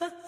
Ha ha!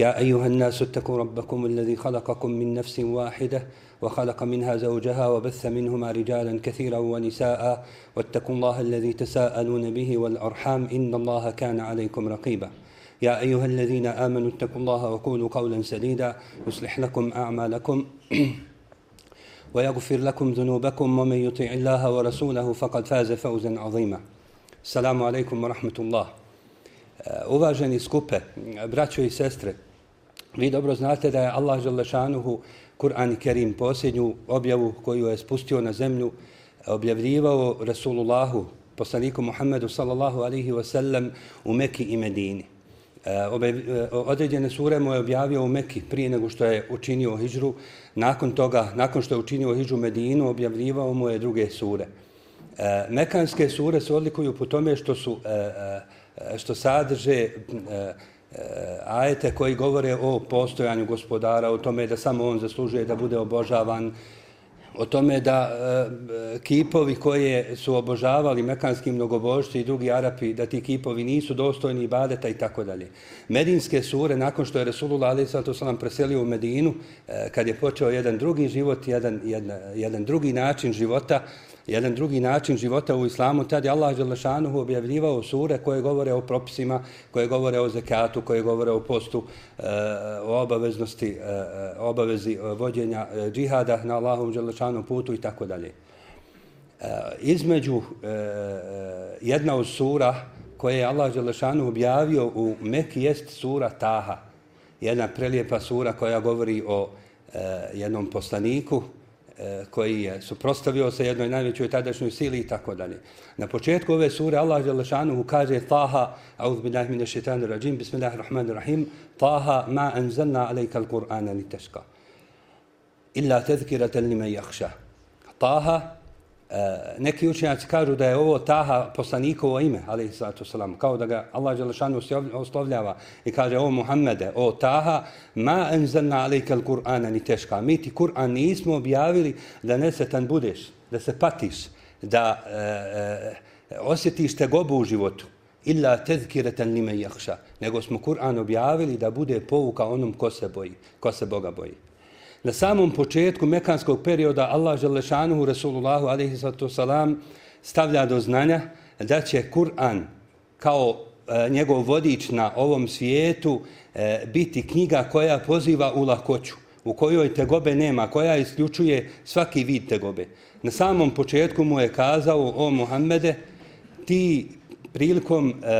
يا أيها الناس اتقوا ربكم الذي خلقكم من نفس واحدة وخلق منها زوجها وبث منهما رجالا كثيرا ونساء واتقوا الله الذي تساءلون به والأرحام إن الله كان عليكم رقيبا. يا أيها الذين آمنوا اتقوا الله وقولوا قولا سديدا يصلح لكم أعمالكم ويغفر لكم ذنوبكم ومن يطع الله ورسوله فقد فاز فوزا عظيما. السلام عليكم ورحمة الله. Uvaženi skupe, braćo i sestre, vi dobro znate da je Allah Želešanuhu Kur'an Kerim posljednju objavu koju je spustio na zemlju objavljivao Rasulullahu, poslaniku Muhammedu sallallahu alihi wasallam u Meki i Medini. E, obe, određene sure mu je objavio u Meki prije nego što je učinio hijđru. Nakon toga, nakon što je učinio hijđru Medinu, objavljivao mu je druge sure. E, Mekanske sure se odlikuju po tome što su e, e što sadrže e, E, ajete koji govore o postojanju gospodara, o tome da samo on zaslužuje da bude obožavan, o tome da e, e, kipovi koje su obožavali mekanski mnogobožci i drugi Arapi, da ti kipovi nisu dostojni ibadeta i tako dalje. Medinske sure, nakon što je Resulullah Ali Sato Salam preselio u Medinu, e, kad je počeo jedan drugi život, jedan, jedan, jedan drugi način života, jedan drugi način života u islamu, tad je Allah Đelešanuhu objavljivao sure koje govore o propisima, koje govore o zekatu, koje govore o postu, e, o obaveznosti, o obavezi vođenja džihada na Allahom Želešanuhu putu i tako dalje. Između jedna od sura koje je Allah Želešanuhu objavio u Meki jest sura Taha. Jedna prelijepa sura koja govori o jednom poslaniku, E, koji je suprostavio se jednoj najvećoj tadašnjoj sili i tako dalje. Na početku ove sure Allah Đelešanuhu kaže Taha, audhu billahi mine šeitanu rajim, bismillahirrahmanirrahim, Taha ma anzalna alejka al-Qur'ana li teška. Illa tezkiratan li me jakša. Taha, Eh, neki učenjaci kažu da je ovo Taha poslanikovo ime, ali sallatu salam, kao da ga Allah Đelešanu oslovljava i kaže o Muhammede, o Taha, ma enzelna alejka al-Qur'ana ni teška. Mi ti Kur'an nismo objavili da nesetan budeš, da se patiš, da e, e, osjetiš tegobu u životu. Illa tezkiretan lime jahša. Nego smo Kur'an objavili da bude povuka onom ko se boji, ko se Boga boji. Na samom početku mekanskog perioda Allah Želešanuhu Rasulullahu alaihi salam stavlja do znanja da će Kur'an kao e, njegov vodič na ovom svijetu e, biti knjiga koja poziva u lakoću, u kojoj tegobe nema, koja isključuje svaki vid tegobe. Na samom početku mu je kazao o Muhammede, ti prilikom e,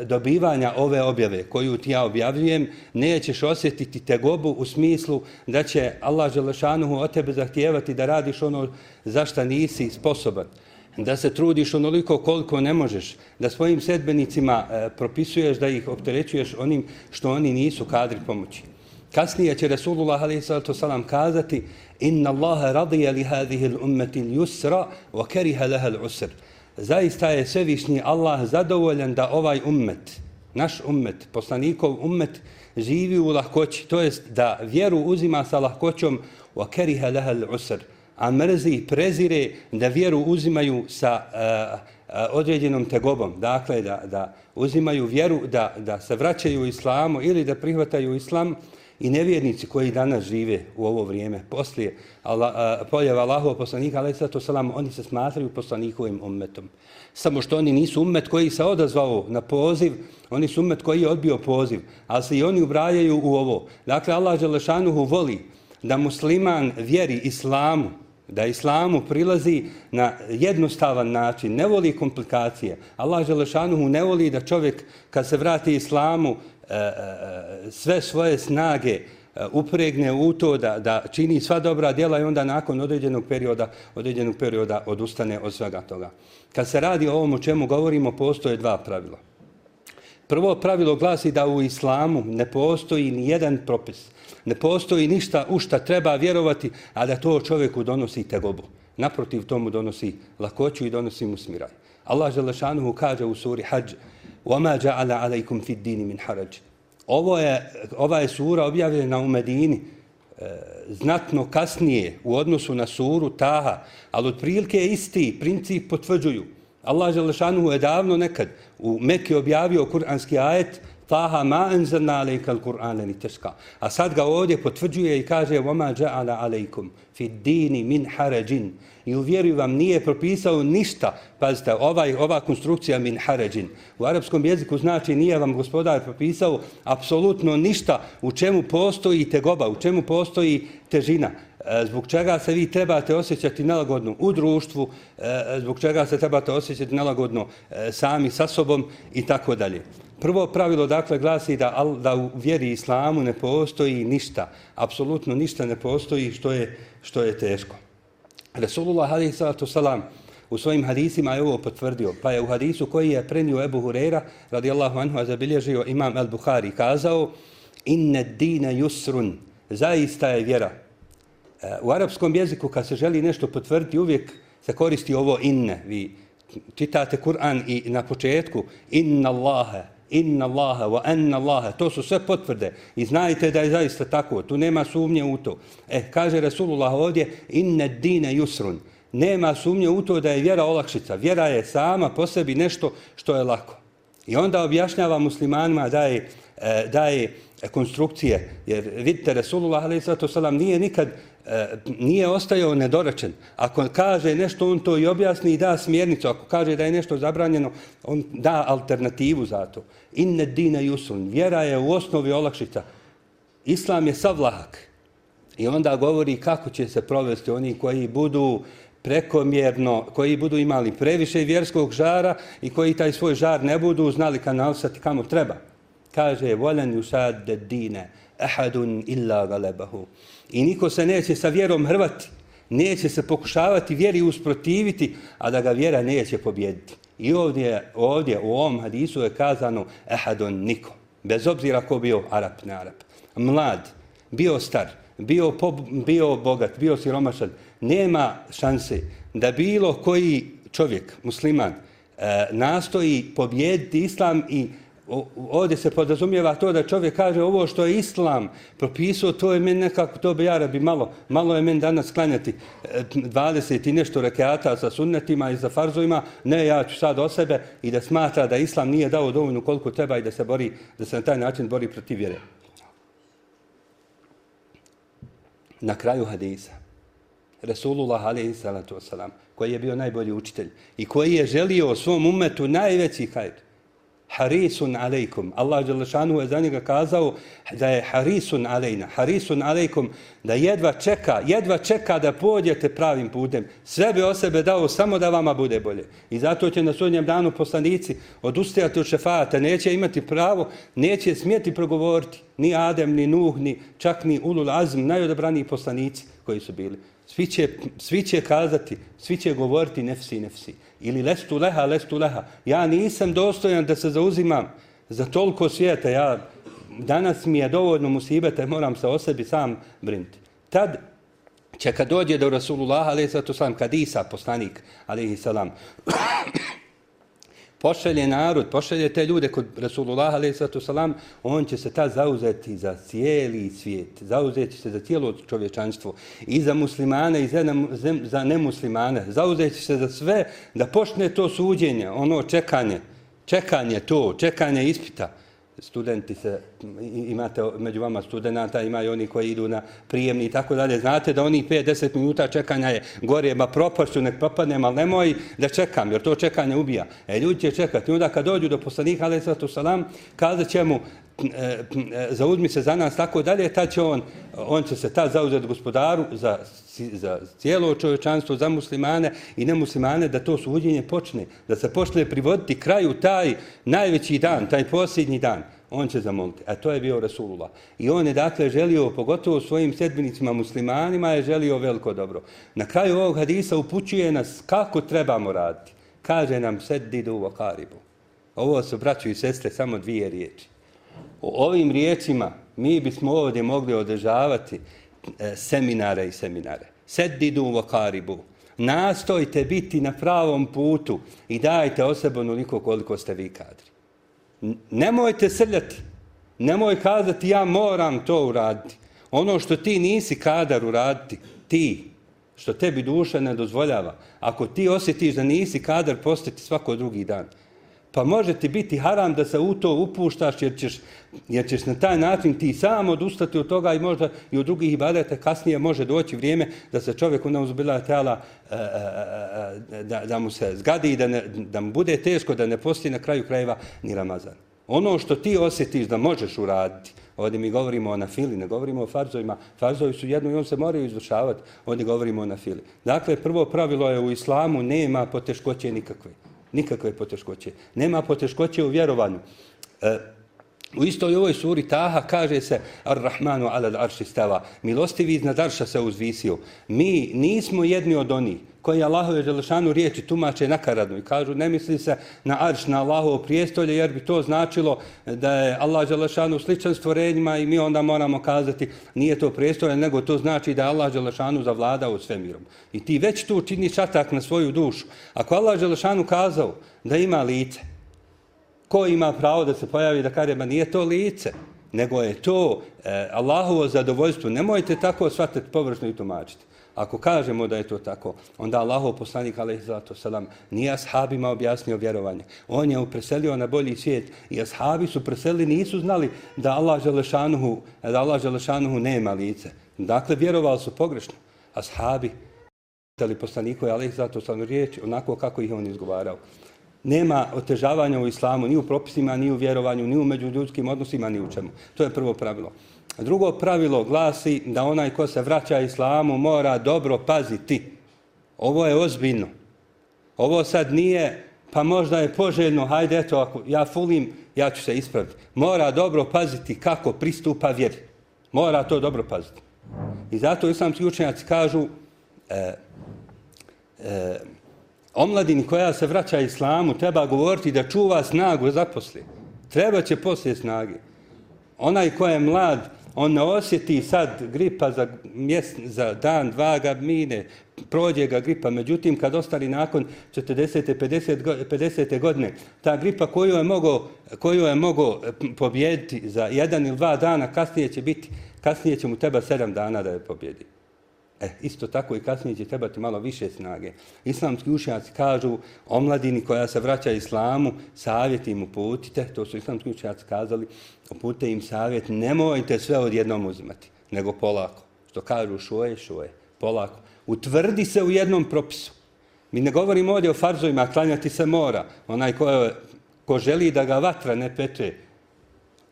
e, dobivanja ove objave koju ti ja objavljujem, nećeš osjetiti tegobu u smislu da će Allah Želešanuhu od tebe zahtijevati da radiš ono za šta nisi sposoban, da se trudiš onoliko koliko ne možeš, da svojim sedbenicima e, propisuješ da ih opterećuješ onim što oni nisu kadri pomoći. Kasnije će Resulullah a.s. kazati Inna Allahe radija li hadihi l-ummeti yusra wa keriha leha l-usr zaista je svevišnji Allah zadovoljan da ovaj ummet, naš ummet, poslanikov ummet, živi u lahkoći, to jest da vjeru uzima sa lahkoćom wa keriha leha usr a mrzi i prezire da vjeru uzimaju sa uh, uh, određenom tegobom. Dakle, da, da uzimaju vjeru, da, da se vraćaju u islamu ili da prihvataju islam i nevjernici koji danas žive u ovo vrijeme, poslije Allah, poljeva Allahova poslanika, ali sato salam, oni se smatraju poslanikovim ummetom. Samo što oni nisu ummet koji se odazvao na poziv, oni su ummet koji je odbio poziv, ali se i oni ubrajaju u ovo. Dakle, Allah Želešanuhu voli da musliman vjeri islamu, da islamu prilazi na jednostavan način, ne voli komplikacije. Allah Želešanuhu ne voli da čovjek kad se vrati islamu E, e, sve svoje snage e, upregne u to da, da čini sva dobra djela i onda nakon određenog perioda, određenog perioda odustane od svega toga. Kad se radi o ovom o čemu govorimo, postoje dva pravila. Prvo pravilo glasi da u islamu ne postoji ni jedan propis. Ne postoji ništa u šta treba vjerovati, a da to čovjeku donosi tegobu. Naprotiv tomu donosi lakoću i donosi mu smiraj. Allah Želešanuhu kaže u suri Hajj وَمَا جَعَلَ عَلَيْكُمْ فِي الدِّينِ مِنْ حَرَجِ Ovo je, ova je sura objavljena u Medini e, znatno kasnije u odnosu na suru Taha, ali otprilike je isti princip potvrđuju. Allah Želešanuhu je davno nekad u Mekke objavio kuranski ajet Taha ma enzalna alejka al-Qur'ana li tashqa. A sad ga ovdje potvrđuje i kaže: "Wa ma ja'ala alejkum fi dini min harajin." I u vjeri vam nije propisao ništa. Pazite, ovaj, ova konstrukcija min haređin. U arapskom jeziku znači nije vam gospodar propisao apsolutno ništa u čemu postoji tegoba, u čemu postoji težina. E, zbog čega se vi trebate osjećati nelagodno u društvu, e, zbog čega se trebate osjećati nelagodno e, sami sa sobom i tako dalje. Prvo pravilo dakle glasi da, da u vjeri islamu ne postoji ništa, apsolutno ništa ne postoji što je, što je teško. Resulullah alaihi sallatu salam u svojim hadisima je ovo potvrdio, pa je u hadisu koji je prenio Ebu Hureyra, radijallahu anhu, a zabilježio imam al-Bukhari, kazao inne dine yusrun, zaista je vjera. E, u arapskom jeziku kad se želi nešto potvrditi, uvijek se koristi ovo inne. Vi čitate Kur'an i na početku inna Allahe, inna Allaha wa anna Allaha, to su sve potvrde i znajte da je zaista tako, tu nema sumnje u to. E, kaže Rasulullah ovdje, inna dine yusrun, nema sumnje u to da je vjera olakšica, vjera je sama po sebi nešto što je lako. I onda objašnjava muslimanima da je, da je konstrukcije, jer vidite, Rasulullah a.s. nije nikad nije ostajao nedorečen. Ako kaže nešto, on to i objasni i da smjernicu. Ako kaže da je nešto zabranjeno, on da alternativu za to. Inne dina yusun. Vjera je u osnovi olakšica. Islam je savlahak. I onda govori kako će se provesti oni koji budu prekomjerno, koji budu imali previše vjerskog žara i koji taj svoj žar ne budu znali kanalisati kamo treba. Kaže, volen usad dine, ahadun illa galebahu. I niko se neće sa vjerom hrvati, neće se pokušavati vjeri usprotiviti, a da ga vjera neće pobjediti. I ovdje, ovdje u ovom hadisu je kazano ehadon niko. Bez obzira ko bio Arab, ne Arab. Mlad, bio star, bio, po, bio bogat, bio siromašan. Nema šanse da bilo koji čovjek, musliman, e, nastoji pobjediti islam i ovdje se podrazumijeva to da čovjek kaže ovo što je islam. Propisao, to je meni nekako, to bi ja rabi malo, malo je meni danas klanjati. E, 20 i nešto rekeata sa sunnetima i za farzovima, ne ja ću sad o sebe i da smatra da islam nije dao dovoljno koliko treba i da se bori, da se na taj način bori protiv vjere. Na kraju hadisa, Resulullah alaihi salatu wasalam, koji je bio najbolji učitelj i koji je želio svom umetu najveći hajr, harisun alejkum. Allah Đelešanu je za njega kazao da je harisun alejna, harisun alejkum, da jedva čeka, jedva čeka da pođete pravim putem. Sve bi o sebe dao samo da vama bude bolje. I zato će na sudnjem danu poslanici odustajati od šefata, neće imati pravo, neće smjeti progovoriti ni Adem, ni Nuh, ni čak ni Ulul Azm, najodobraniji poslanici koji su bili. Svi će, svi će kazati, svi će govoriti nefsi, nefsi ili lestu leha, lestu leha. Ja nisam dostojan da se zauzimam za toliko svijeta. Ja, danas mi je dovoljno musibeta moram se o sebi sam brinuti. Tad će kad dođe do Rasulullah, ali to sam kad Isa, poslanik, ali salam, pošalje narod, pošalje te ljude kod Rasulullah a.s. on će se ta zauzeti za cijeli svijet, zauzeti se za cijelo čovječanstvo i za muslimane i za, za nemuslimane, zauzeti se za sve da počne to suđenje, ono čekanje, čekanje to, čekanje ispita studenti se, imate među vama studenta, imaju oni koji idu na prijemni i tako dalje. Znate da oni 5-10 minuta čekanja je gore, ma propašću, nek propadnem, ali nemoj da čekam, jer to čekanje ubija. E, ljudi će čekati. Onda kad dođu do poslanika, ali sallatu salam, kazat će mu, E, e, zauzmi se za nas, tako dalje, ta će on, on će se ta zauzeti gospodaru za, za cijelo čovječanstvo, za muslimane i nemuslimane, da to suđenje počne, da se počne privoditi kraju taj najveći dan, taj posljednji dan on će zamoliti. A to je bio Rasulullah. I on je dakle želio, pogotovo svojim sedbenicima muslimanima, je želio veliko dobro. Na kraju ovog hadisa upućuje nas kako trebamo raditi. Kaže nam sedidu u vakaribu. Ovo su, braću i sestre, samo dvije riječi. O ovim riječima mi bismo ovdje mogli održavati e, seminare i seminare. Sedidu u okaribu. Nastojte biti na pravom putu i dajte o sebe onoliko koliko ste vi kadri nemojte srljati. Nemoj kazati ja moram to uraditi. Ono što ti nisi kadar uraditi, ti, što tebi duša ne dozvoljava, ako ti osjetiš da nisi kadar postati svako drugi dan, pa može ti biti haram da se u to upuštaš jer ćeš, jer ćeš na taj način ti sam odustati od toga i možda i od drugih ibadeta kasnije može doći vrijeme da se čovjek onda uzbila tela e, e, e, da, da mu se zgadi i da, ne, da mu bude teško da ne posti na kraju krajeva ni Ramazan. Ono što ti osjetiš da možeš uraditi, ovdje mi govorimo o nafili, ne govorimo o farzovima, farzovi su jedno i on se moraju izvršavati, ovdje govorimo o nafili. Dakle, prvo pravilo je u islamu nema poteškoće nikakve nikakve poteškoće. Nema poteškoće u vjerovanju. E, u istoj ovoj suri Taha kaže se Ar-Rahmanu ala arši stava. Milostivi iznad arša se uzvisio. Mi nismo jedni od onih koji Allahove Želešanu riječi tumače nakaradno i kažu ne misli se na arš, na Allahovo prijestolje jer bi to značilo da je Allah Želešanu sličan stvorenjima i mi onda moramo kazati nije to prijestolje nego to znači da je Allah Želešanu zavladao svemirom. I ti već tu činiš atak na svoju dušu. Ako Allah Želešanu kazao da ima lice, ko ima pravo da se pojavi da kaže, ma nije to lice, nego je to e, Allahovo zadovoljstvo. Nemojte tako shvatiti površno i tumačiti. Ako kažemo da je to tako, onda Allahov poslanik, alaih selam salam, nije ashabima objasnio vjerovanje. On je preselio na bolji svijet i ashabi su preselili, nisu znali da Allah Želešanuhu, da Allah Želešanuhu nema lice. Dakle, vjerovali su pogrešno. Ashabi, ali poslaniku je alaih zlato salam riječ onako kako ih on izgovarao nema otežavanja u islamu, ni u propisima, ni u vjerovanju, ni u međuljudskim odnosima, ni u čemu. To je prvo pravilo. Drugo pravilo glasi da onaj ko se vraća islamu mora dobro paziti. Ovo je ozbiljno. Ovo sad nije, pa možda je poželjno, hajde eto, ako ja fulim, ja ću se ispraviti. Mora dobro paziti kako pristupa vjeri. Mora to dobro paziti. I zato islamski učenjaci kažu, e, e, omladini koja se vraća islamu treba govoriti da čuva snagu zaposli. Treba će poslije snage. Onaj ko je mlad, on ne osjeti sad gripa za, mjes, za dan, dva ga mine, prođe ga gripa. Međutim, kad ostali nakon 40. 50. 50. godine, ta gripa koju je mogo, koju je mogo pobjediti za jedan ili dva dana, kasnije će biti, kasnije će mu treba sedam dana da je pobjedi. E, isto tako i kasnije će trebati malo više snage. Islamski učenjaci kažu omladini koja se vraća islamu, savjet im uputite, to su islamski učenjaci kazali, uputite im savjet, nemojte sve odjednom uzimati, nego polako. Što kažu šoje, šoje, polako. Utvrdi se u jednom propisu. Mi ne govorimo ovdje o farzovima, klanjati se mora. Onaj ko, ko želi da ga vatra ne peče,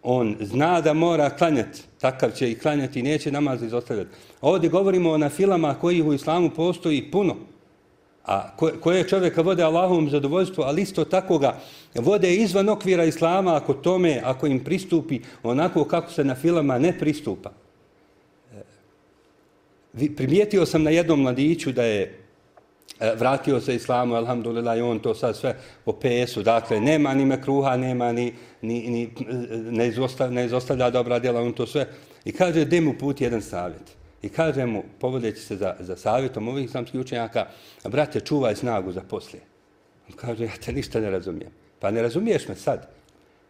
on zna da mora klanjati, takav će i klanjati i neće namaz izostavljati. Ovdje govorimo o nafilama koji u islamu postoji puno, a koje čovjeka vode Allahovom zadovoljstvu, ali isto tako ga vode izvan okvira islama ako tome, ako im pristupi onako kako se na filama ne pristupa. E, primijetio sam na jednom mladiću da je E, vratio se islamu, alhamdulillah, i on to sad sve po PS-u. Dakle, nema ni mekruha, nema ni, ni, ni ne, izostavlja, ne izostavlja dobra djela, on to sve. I kaže, gdje mu put jedan savjet. I kaže mu, povodeći se za, za savjetom ovih islamskih učenjaka, brate, čuvaj snagu za poslije. On kaže, ja te ništa ne razumijem. Pa ne razumiješ me sad.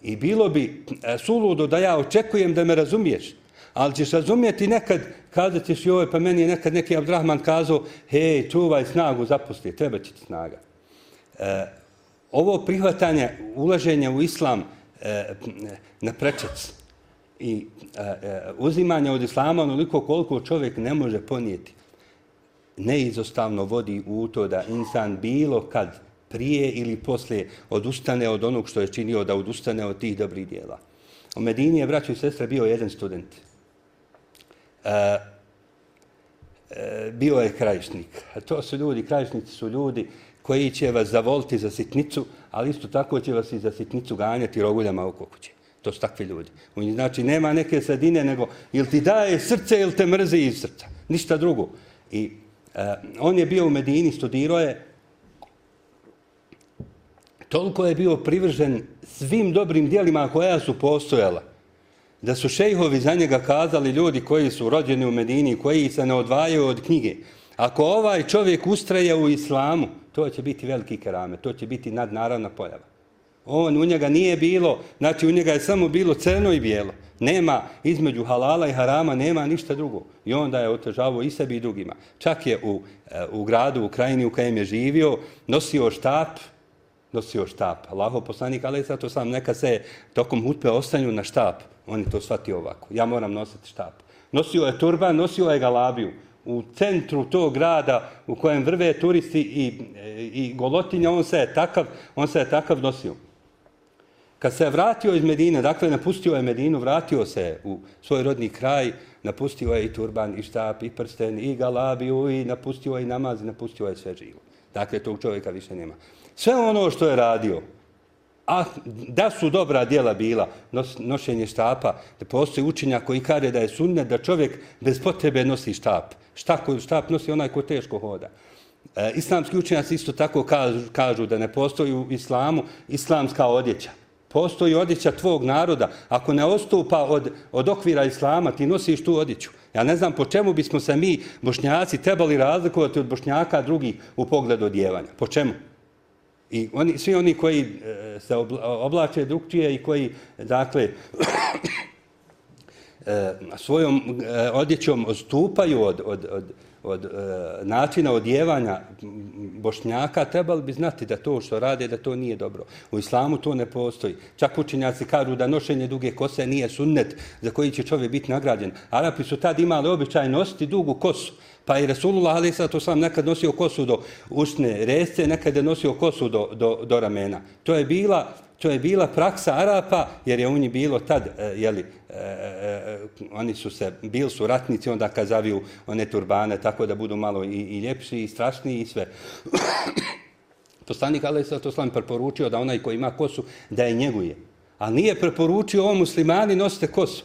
I bilo bi e, suludo da ja očekujem da me razumiješ. Ali ćeš razumijeti nekad, kada ćeš joj, pa meni je nekad neki Abdrahman kazao, hej, čuvaj snagu, zapusti, treba će ti snaga. E, ovo prihvatanje, ulaženje u islam e, na prečac i e, e, uzimanje od islama onoliko koliko čovjek ne može ponijeti, neizostavno vodi u to da insan bilo kad prije ili poslije odustane od onog što je činio da odustane od tih dobrih dijela. U Medini je, braćo i sestre, bio jedan student. E, e, bio je krajišnik. A to su ljudi, krajišnici su ljudi koji će vas zavoliti za sitnicu, ali isto tako će vas i za sitnicu ganjati roguljama oko kuće. To su takvi ljudi. Znači, nema neke sredine, nego ili ti daje srce ili te mrzi iz srca. Ništa drugo. I e, on je bio u Medini, studirao je, toliko je bio privržen svim dobrim dijelima koja su postojala, da su šejhovi za njega kazali ljudi koji su rođeni u Medini, koji se ne odvajaju od knjige. Ako ovaj čovjek ustraje u islamu, to će biti veliki kerame, to će biti nadnaravna pojava. On, u njega nije bilo, znači u njega je samo bilo crno i bijelo. Nema između halala i harama, nema ništa drugo. I onda je otežavao i sebi i drugima. Čak je u, e, u gradu, u krajini u kojem je živio, nosio štap, nosio štap. Allaho poslanik, ali zato sam neka se tokom hutbe ostanju na štap. On je to shvatio ovako. Ja moram nositi štap. Nosio je turban, nosio je galabiju. U centru tog grada u kojem vrve turisti i, i golotinja, on se je takav, on se je takav nosio. Kad se je vratio iz Medine, dakle napustio je Medinu, vratio se u svoj rodni kraj, napustio je i turban, i štap, i prsten, i galabiju, i napustio je i namaz, i napustio je sve živo. Dakle, tog čovjeka više nema. Sve ono što je radio, a da su dobra dijela bila, nos, nošenje štapa, da postoji učenja koji kare da je sunne, da čovjek bez potrebe nosi štap. Šta koji štap nosi onaj ko teško hoda. E, islamski učenjaci isto tako kažu, kažu da ne postoji u islamu islamska odjeća. Postoji odjeća tvog naroda. Ako ne ostupa od, od okvira islama, ti nosiš tu odjeću. Ja ne znam po čemu bismo se mi, bošnjaci, trebali razlikovati od bošnjaka drugih u pogledu odjevanja. Po čemu? I oni, svi oni koji e, se oblače drugčije i koji, dakle, e, svojom e, odjećom odstupaju od, od, od, od e, načina odjevanja bošnjaka, trebali bi znati da to što rade, da to nije dobro. U islamu to ne postoji. Čak učenjaci kažu da nošenje duge kose nije sunnet za koji će čovjek biti nagrađen. Arapi su tad imali običaj nositi dugu kosu. Pa i Resulullah ali sad to sam nekad nosio kosu do usne resce, nekad je nosio kosu do, do, do ramena. To je bila to je bila praksa Arapa, jer je u njih bilo tad, e, jeli, e, e, e oni su se, bili su ratnici, onda kad zaviju one turbane, tako da budu malo i, i ljepši i strašniji i sve. Poslanik Ali Sato Slam preporučio da onaj koji ima kosu, da je njeguje. A nije preporučio ovom muslimani nosite kosu.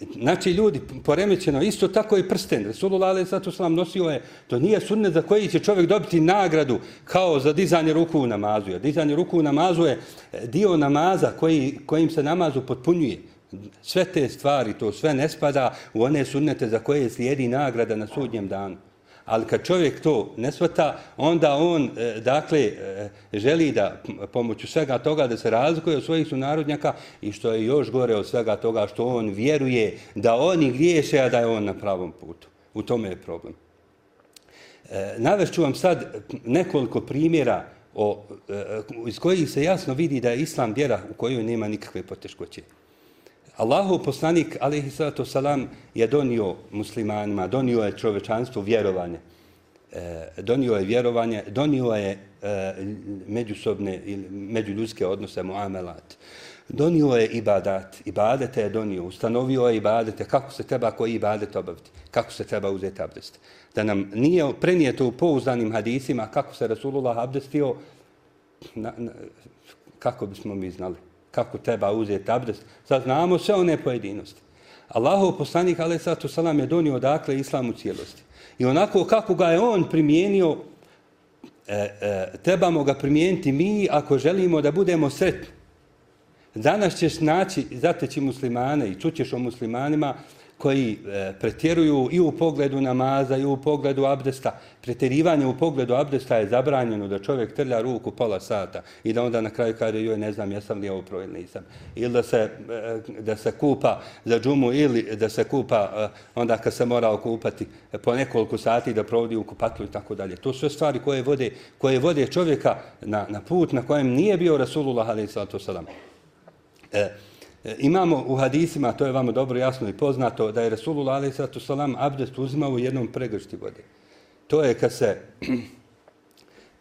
Znači, ljudi, poremećeno, isto tako i prsten. Resulullah alaih sallatu sallam nosio je, to nije sunnet za koji će čovjek dobiti nagradu kao za dizanje ruku u namazu. Dizanje ruku u namazu je e, dio namaza koji, kojim se namazu potpunjuje. Sve te stvari, to sve ne spada u one sunnete za koje slijedi nagrada na sudnjem danu. Ali kad čovjek to ne svata, onda on, e, dakle, e, želi da pomoću svega toga da se razlikuje od svojih sunarodnjaka i što je još gore od svega toga što on vjeruje da oni griješe, a da je on na pravom putu. U tome je problem. E, Navešću vam sad nekoliko primjera o, iz kojih se jasno vidi da je islam vjera u kojoj nema nikakve poteškoće. Allahov poslanik, alihi salatu salam, je donio muslimanima, donio je čovečanstvo vjerovanje. E, donio je vjerovanje, donio je e, međusobne ili međuljudske odnose, muamelat. Donio je ibadat, ibadete je donio, ustanovio je ibadete, kako se treba koji ibadet obaviti, kako se treba uzeti abdest. Da nam nije prenijeto u pouzdanim hadisima kako se Rasulullah abdestio, na, na, kako bismo mi znali kako treba uzeti abdest. Sad znamo sve one pojedinosti. Allahov poslanik, ali sad salam je donio dakle islam u cijelosti. I onako kako ga je on primijenio, e, e, trebamo ga primijeniti mi ako želimo da budemo sretni. Danas ćeš naći, zateći muslimane i čućeš o muslimanima koji e, pretjeruju i u pogledu namaza i u pogledu abdesta. Pretjerivanje u pogledu abdesta je zabranjeno da čovjek trlja ruku pola sata i da onda na kraju kaže joj ne znam jesam li ovo pro ili nisam. Ili da se, e, da se kupa za džumu ili da se kupa e, onda kad se mora okupati e, po nekoliko sati da provodi u kupatlu i tako dalje. To su sve stvari koje vode, koje vode čovjeka na, na put na kojem nije bio Rasulullah alaih sallatu sallam. E, E, imamo u hadisima, to je vama dobro jasno i poznato, da je Resulullah a.s. abdest uzimao u jednom pregršti vode. To je kad se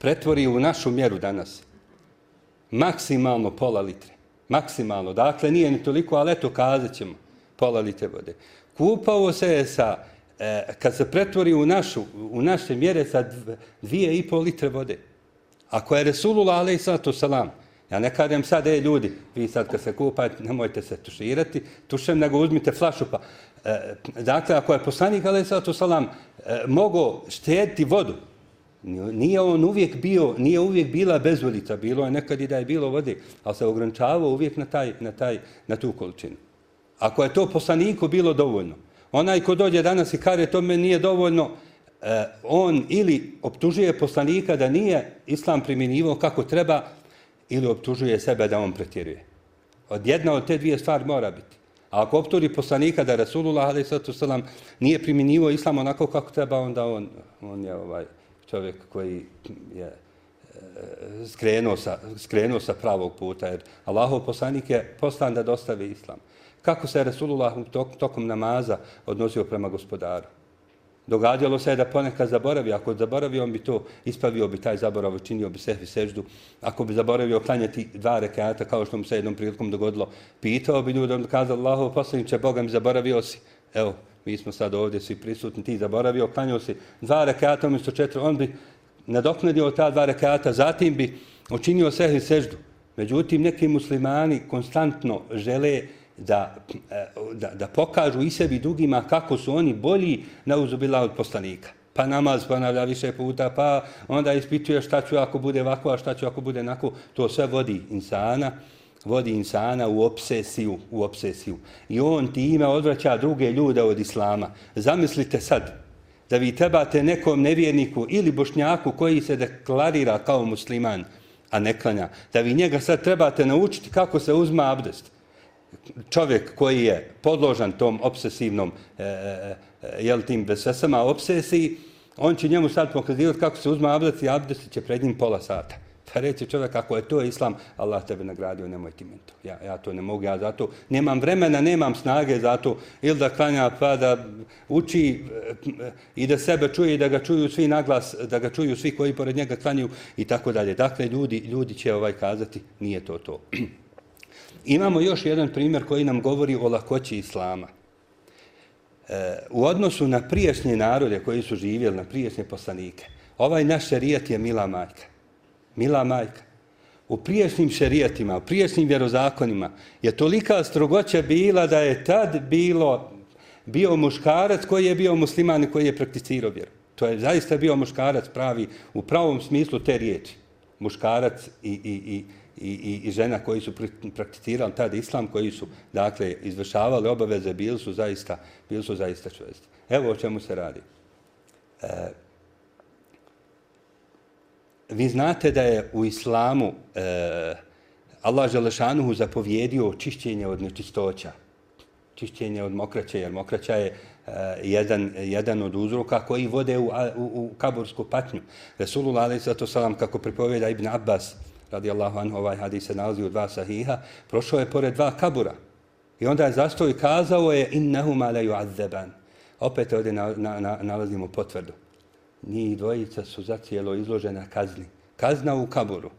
pretvori u našu mjeru danas. Maksimalno pola litre. Maksimalno. Dakle, nije ni toliko, ali eto, kazat ćemo pola litre vode. Kupao se je sa, e, kad se pretvori u, našu, u naše mjere sa dvije i pol litre vode. Ako je Resulullah a.s. Ja ne kažem sad, e ljudi, vi sad kad se kupate, nemojte se tuširati, tušem, nego uzmite flašu pa. E, dakle, ako je poslanik, ali sad salam, e, mogo štediti vodu, nije on uvijek bio, nije uvijek bila bezvolica, bilo je nekad i da je bilo vode, ali se ograničavao uvijek na, taj, na, taj, na tu količinu. Ako je to poslaniku bilo dovoljno, onaj ko dođe danas i kare, to me nije dovoljno, e, on ili optužuje poslanika da nije islam primjenivao kako treba, ili optužuje sebe da on pretjeruje. Od jedna od te dvije stvari mora biti. A ako optuži poslanika da Rasulullah a.s. nije primjenjivo islam onako kako treba, onda on, on je ovaj čovjek koji je e, skrenuo sa, skrenuo sa pravog puta. Jer Allahov poslanik je poslan da dostavi islam. Kako se Rasulullah tokom namaza odnosio prema gospodaru? Događalo se da ponekad zaboravi. Ako zaboravi, on bi to ispavio, bi taj zaborav činio bi sehvi seždu. Ako bi zaboravio klanjati dva rekata, kao što mu se jednom prilikom dogodilo, pitao bi ljudi, on kazao, Allaho, posljedniče, Boga mi zaboravio si. Evo, mi smo sad ovdje svi prisutni, ti zaboravio, klanjao si dva rekata, umjesto četiri, on bi nadoknadio ta dva rekata, zatim bi učinio sehvi seždu. Međutim, neki muslimani konstantno žele da, e, da, da pokažu i sebi drugima kako su oni bolji na uzubila od poslanika. Pa namaz ponavlja više puta, pa onda ispituje šta ću ako bude ovako, a šta ću ako bude onako. To sve vodi insana, vodi insana u obsesiju, u obsesiju. I on time odvraća druge ljude od islama. Zamislite sad, da vi trebate nekom nevjerniku ili bošnjaku koji se deklarira kao musliman, a ne klanja, da vi njega sad trebate naučiti kako se uzma abdest čovjek koji je podložan tom obsesivnom e, e, e jel tim vesesama obsesiji, on će njemu sad pokazivati kako se uzma abdest i abdest će pred njim pola sata. Pa reći čovjek, ako je to islam, Allah tebe nagradio, nemoj ti meni to. Ja, ja to ne mogu, ja zato nemam vremena, nemam snage za to. Ili da klanja, pa da uči e, i da sebe čuje i da ga čuju svi naglas, da ga čuju svi koji pored njega klanju i tako dalje. Dakle, ljudi, ljudi će ovaj kazati, nije to to. Imamo još jedan primjer koji nam govori o lakoći islama. E, u odnosu na priješnje narode koji su živjeli, na priješnje poslanike, ovaj naš šerijat je mila majka. Mila majka. U priješnjim šerijatima, u priješnjim vjerozakonima je tolika strogoća bila da je tad bilo bio muškarac koji je bio musliman i koji je prakticirao vjeru. To je zaista bio muškarac pravi u pravom smislu te riječi. Muškarac i, i, i, i, i, i žena koji su prakticirali tada islam, koji su dakle izvršavali obaveze, bili su zaista, bili su zaista čvrsti. Evo o čemu se radi. E, vi znate da je u islamu e, Allah Želešanuhu zapovjedio čišćenje od nečistoća. Čišćenje od mokraće, jer mokraća je e, jedan, jedan od uzroka koji vode u, u, u kabursku patnju. Resulullah, ali zato kako pripoveda Ibn Abbas, radijallahu anhu, ovaj hadis se nalazi u dva sahiha, prošao je pored dva kabura. I onda je zastoj kazao je innahuma la yu'azzaban. Opet ovdje na, na, na, nalazimo potvrdu. Njih dvojica su zacijelo izložena kazni. Kazna u kaburu.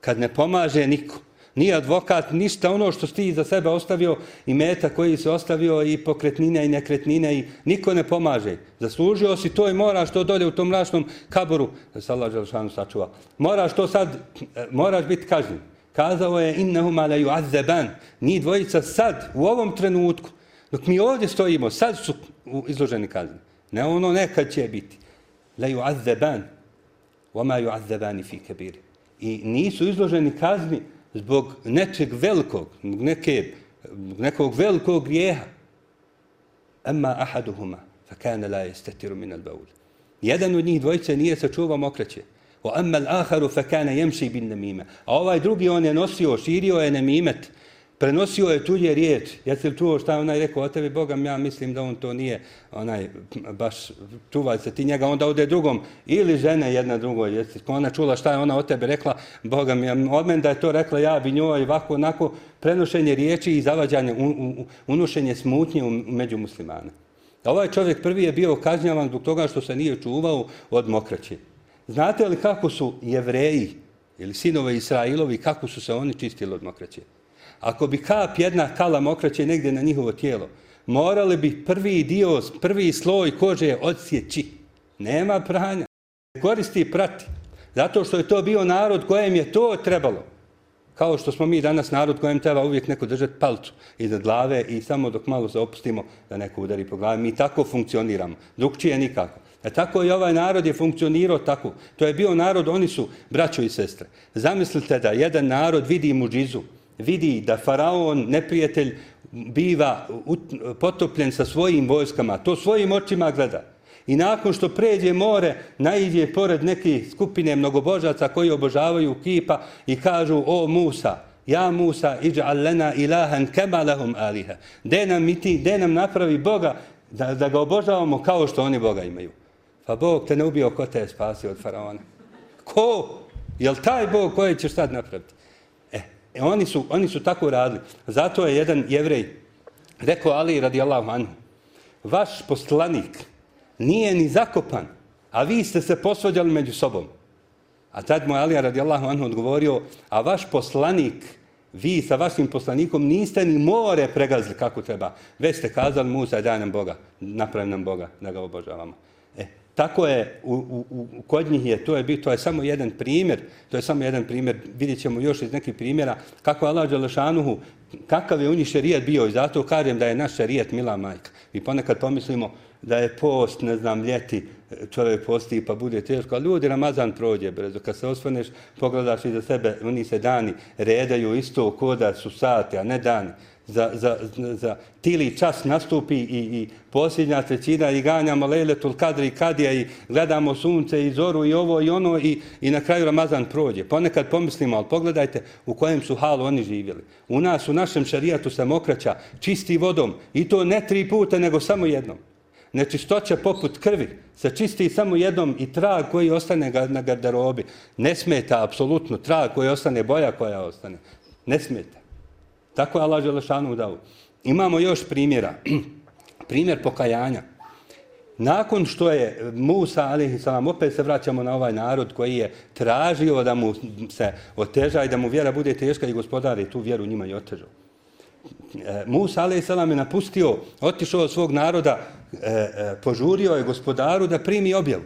Kad ne pomaže niko, Nije advokat, ništa ono što ti za sebe ostavio i meta koji se ostavio i pokretnine i nekretnine i niko ne pomaže. Zaslužio si to i moraš to dolje u tom mračnom kaboru, da se Želšanu sačuva. Moraš to sad, e, moraš biti kažnjen. Kazao je innehu la azzeban. Ni dvojica sad, u ovom trenutku, dok mi ovdje stojimo, sad su izloženi kazni. Ne ono nekad će biti. Laju azzeban. Wa ju azzebani fi kabir. I nisu izloženi kazni zbog nečeg velikog, neke, nekog velikog grijeha. Amma ahaduhuma, fa kana la yastatiru min al-bawl. Jedan od njih dvojice nije sačuvao mokraće. Wa amma al-akharu fa kana yamshi bin namima. A ovaj drugi on je nosio, širio je namimet prenosio je tuđe riječ. Ja sam čuo šta onaj rekao o tebi, Bogam, ja mislim da on to nije onaj, baš čuvaj se ti njega, onda ode drugom, ili žene jedna drugoj, jesi ona čula šta je ona o tebi rekla, Bogam, ja, od mene da je to rekla ja bi njoj, ovako, onako, prenošenje riječi i zavađanje, unošenje smutnje među muslimane. Ovaj čovjek prvi je bio kažnjavan zbog toga što se nije čuvao od mokraće. Znate li kako su jevreji ili sinove Israilovi, kako su se oni čistili od mokraće? Ako bi kap jedna kala mokraće negdje na njihovo tijelo, morali bi prvi dio, prvi sloj kože odsjeći. Nema pranja. Koristi prati. Zato što je to bio narod kojem je to trebalo. Kao što smo mi danas narod kojem treba uvijek neko držati palcu iza glave i samo dok malo se opustimo da neko udari po glavi. Mi tako funkcioniramo. Drugčije nikako. E tako i ovaj narod je funkcionirao tako. To je bio narod, oni su braćo i sestre. Zamislite da jedan narod vidi muđizu vidi da faraon, neprijatelj, biva potopljen sa svojim vojskama, to svojim očima gleda. I nakon što pređe more, najidje pored neke skupine mnogobožaca koji obožavaju kipa i kažu, o Musa, ja Musa, iđa allena ilahan kema lahum aliha. De nam i ti, de nam napravi Boga da, da ga obožavamo kao što oni Boga imaju. Pa Bog te ne ubio, ko te je spasio od faraona? Ko? Jel taj Bog koji ćeš sad napraviti? E, oni, su, oni su tako radili. Zato je jedan jevrej rekao Ali radijallahu anhu, vaš poslanik nije ni zakopan, a vi ste se posvađali među sobom. A tad mu Ali radijallahu anhu odgovorio, a vaš poslanik, vi sa vašim poslanikom niste ni more pregazili kako treba. Već ste kazali Musa, daj nam Boga, napravi nam Boga da ga obožavamo. Tako je, u, u, u, kod njih je, to je, to je samo jedan primjer, to je samo jedan primjer, vidjet ćemo još iz nekih primjera, kako je Allah Đelešanuhu, kakav je u njih šerijat bio i zato kažem da je naš šerijat mila majka. I ponekad pomislimo da je post, ne znam, ljeti, čovjek posti pa bude teško, ali ljudi, Ramazan prođe brzo. Kad se osvaneš, pogledaš iza za sebe, oni se dani redaju isto koda su sate, a ne dani za, za, za tili čas nastupi i, i posljednja trećina i ganjamo lejletul kadri i kadija i gledamo sunce i zoru i ovo i ono i, i na kraju Ramazan prođe. Ponekad pomislimo, ali pogledajte u kojem su halu oni živjeli. U nas, u našem šarijatu se mokraća čisti vodom i to ne tri puta, nego samo jednom. Nečistoća poput krvi se čisti samo jednom i trag koji ostane na garderobi. Ne smeta, apsolutno, trag koji ostane, boja koja ostane. Ne smeta. Tako je Allah Želešanu dao. Imamo još primjera. Primjer pokajanja. Nakon što je Musa, ali salam, opet se vraćamo na ovaj narod koji je tražio da mu se oteža i da mu vjera bude teška i gospodari tu vjeru njima i otežao. E, Musa, a.s. je napustio, otišao od svog naroda, e, e, požurio je gospodaru da primi objavu.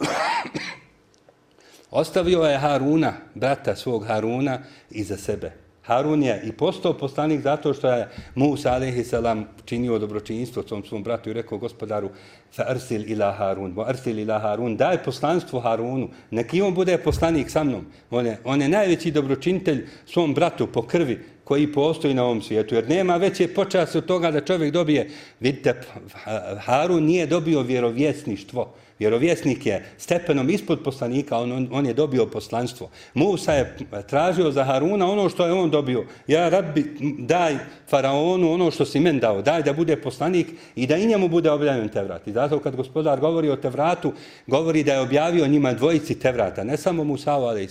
Ostavio je Haruna, brata svog Haruna, iza sebe. Harun je i postao poslanik zato što je Musa alaihi salam činio dobročinjstvo svom svom bratu i rekao gospodaru fa arsil ila Harun, bo arsil ila Harun, daj poslanstvo Harunu, neki on bude poslanik sa mnom. On je, on je najveći dobročinitelj svom bratu po krvi koji postoji na ovom svijetu, jer nema veće počasti od toga da čovjek dobije, vidite, Harun nije dobio vjerovjesništvo, Vjerovjesnik je stepenom ispod poslanika, on, on, on je dobio poslanstvo. Musa je tražio za Haruna ono što je on dobio. Ja, rabbi, daj faraonu ono što si men dao, daj da bude poslanik i da i njemu bude objavljen Tevrat. I zato kad gospodar govori o Tevratu, govori da je objavio njima dvojici Tevrata, ne samo Musa, ali i.